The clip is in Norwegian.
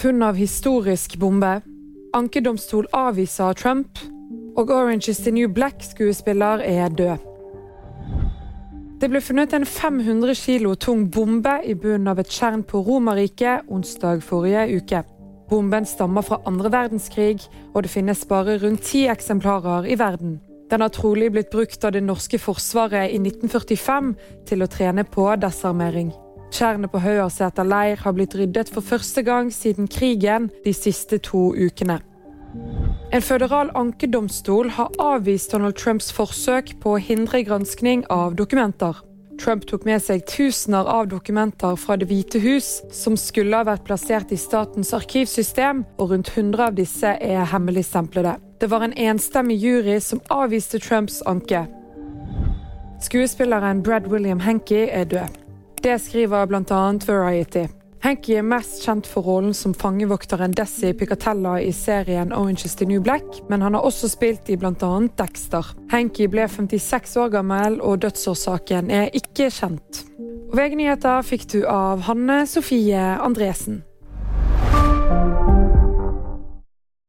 Funn av historisk bombe. Ankedomstol avviser Trump. Og Orange is the New Black-skuespiller er død. Det ble funnet en 500 kilo tung bombe i bunnen av et tjern på Romerriket onsdag forrige uke. Bomben stammer fra andre verdenskrig, og det finnes bare rundt ti eksemplarer i verden. Den har trolig blitt brukt av det norske forsvaret i 1945 til å trene på desarmering. Tjernet på Hauerseter leir har blitt ryddet for første gang siden krigen de siste to ukene. En føderal ankedomstol har avvist Donald Trumps forsøk på å hindre granskning av dokumenter. Trump tok med seg tusener av dokumenter fra Det hvite hus, som skulle ha vært plassert i statens arkivsystem, og rundt 100 av disse er hemmeligstemplede. Det var en enstemmig jury som avviste Trumps anke. Skuespilleren Brad William Henke er død. Det skriver bl.a. Variety. Hanky er mest kjent for rollen som fangevokteren Desi Picatella i serien Orange is the New Black, men han har også spilt i bl.a. Dexter. Hanky ble 56 år gammel, og dødsårsaken er ikke kjent. VG-nyheter fikk du av Hanne Sofie Andresen.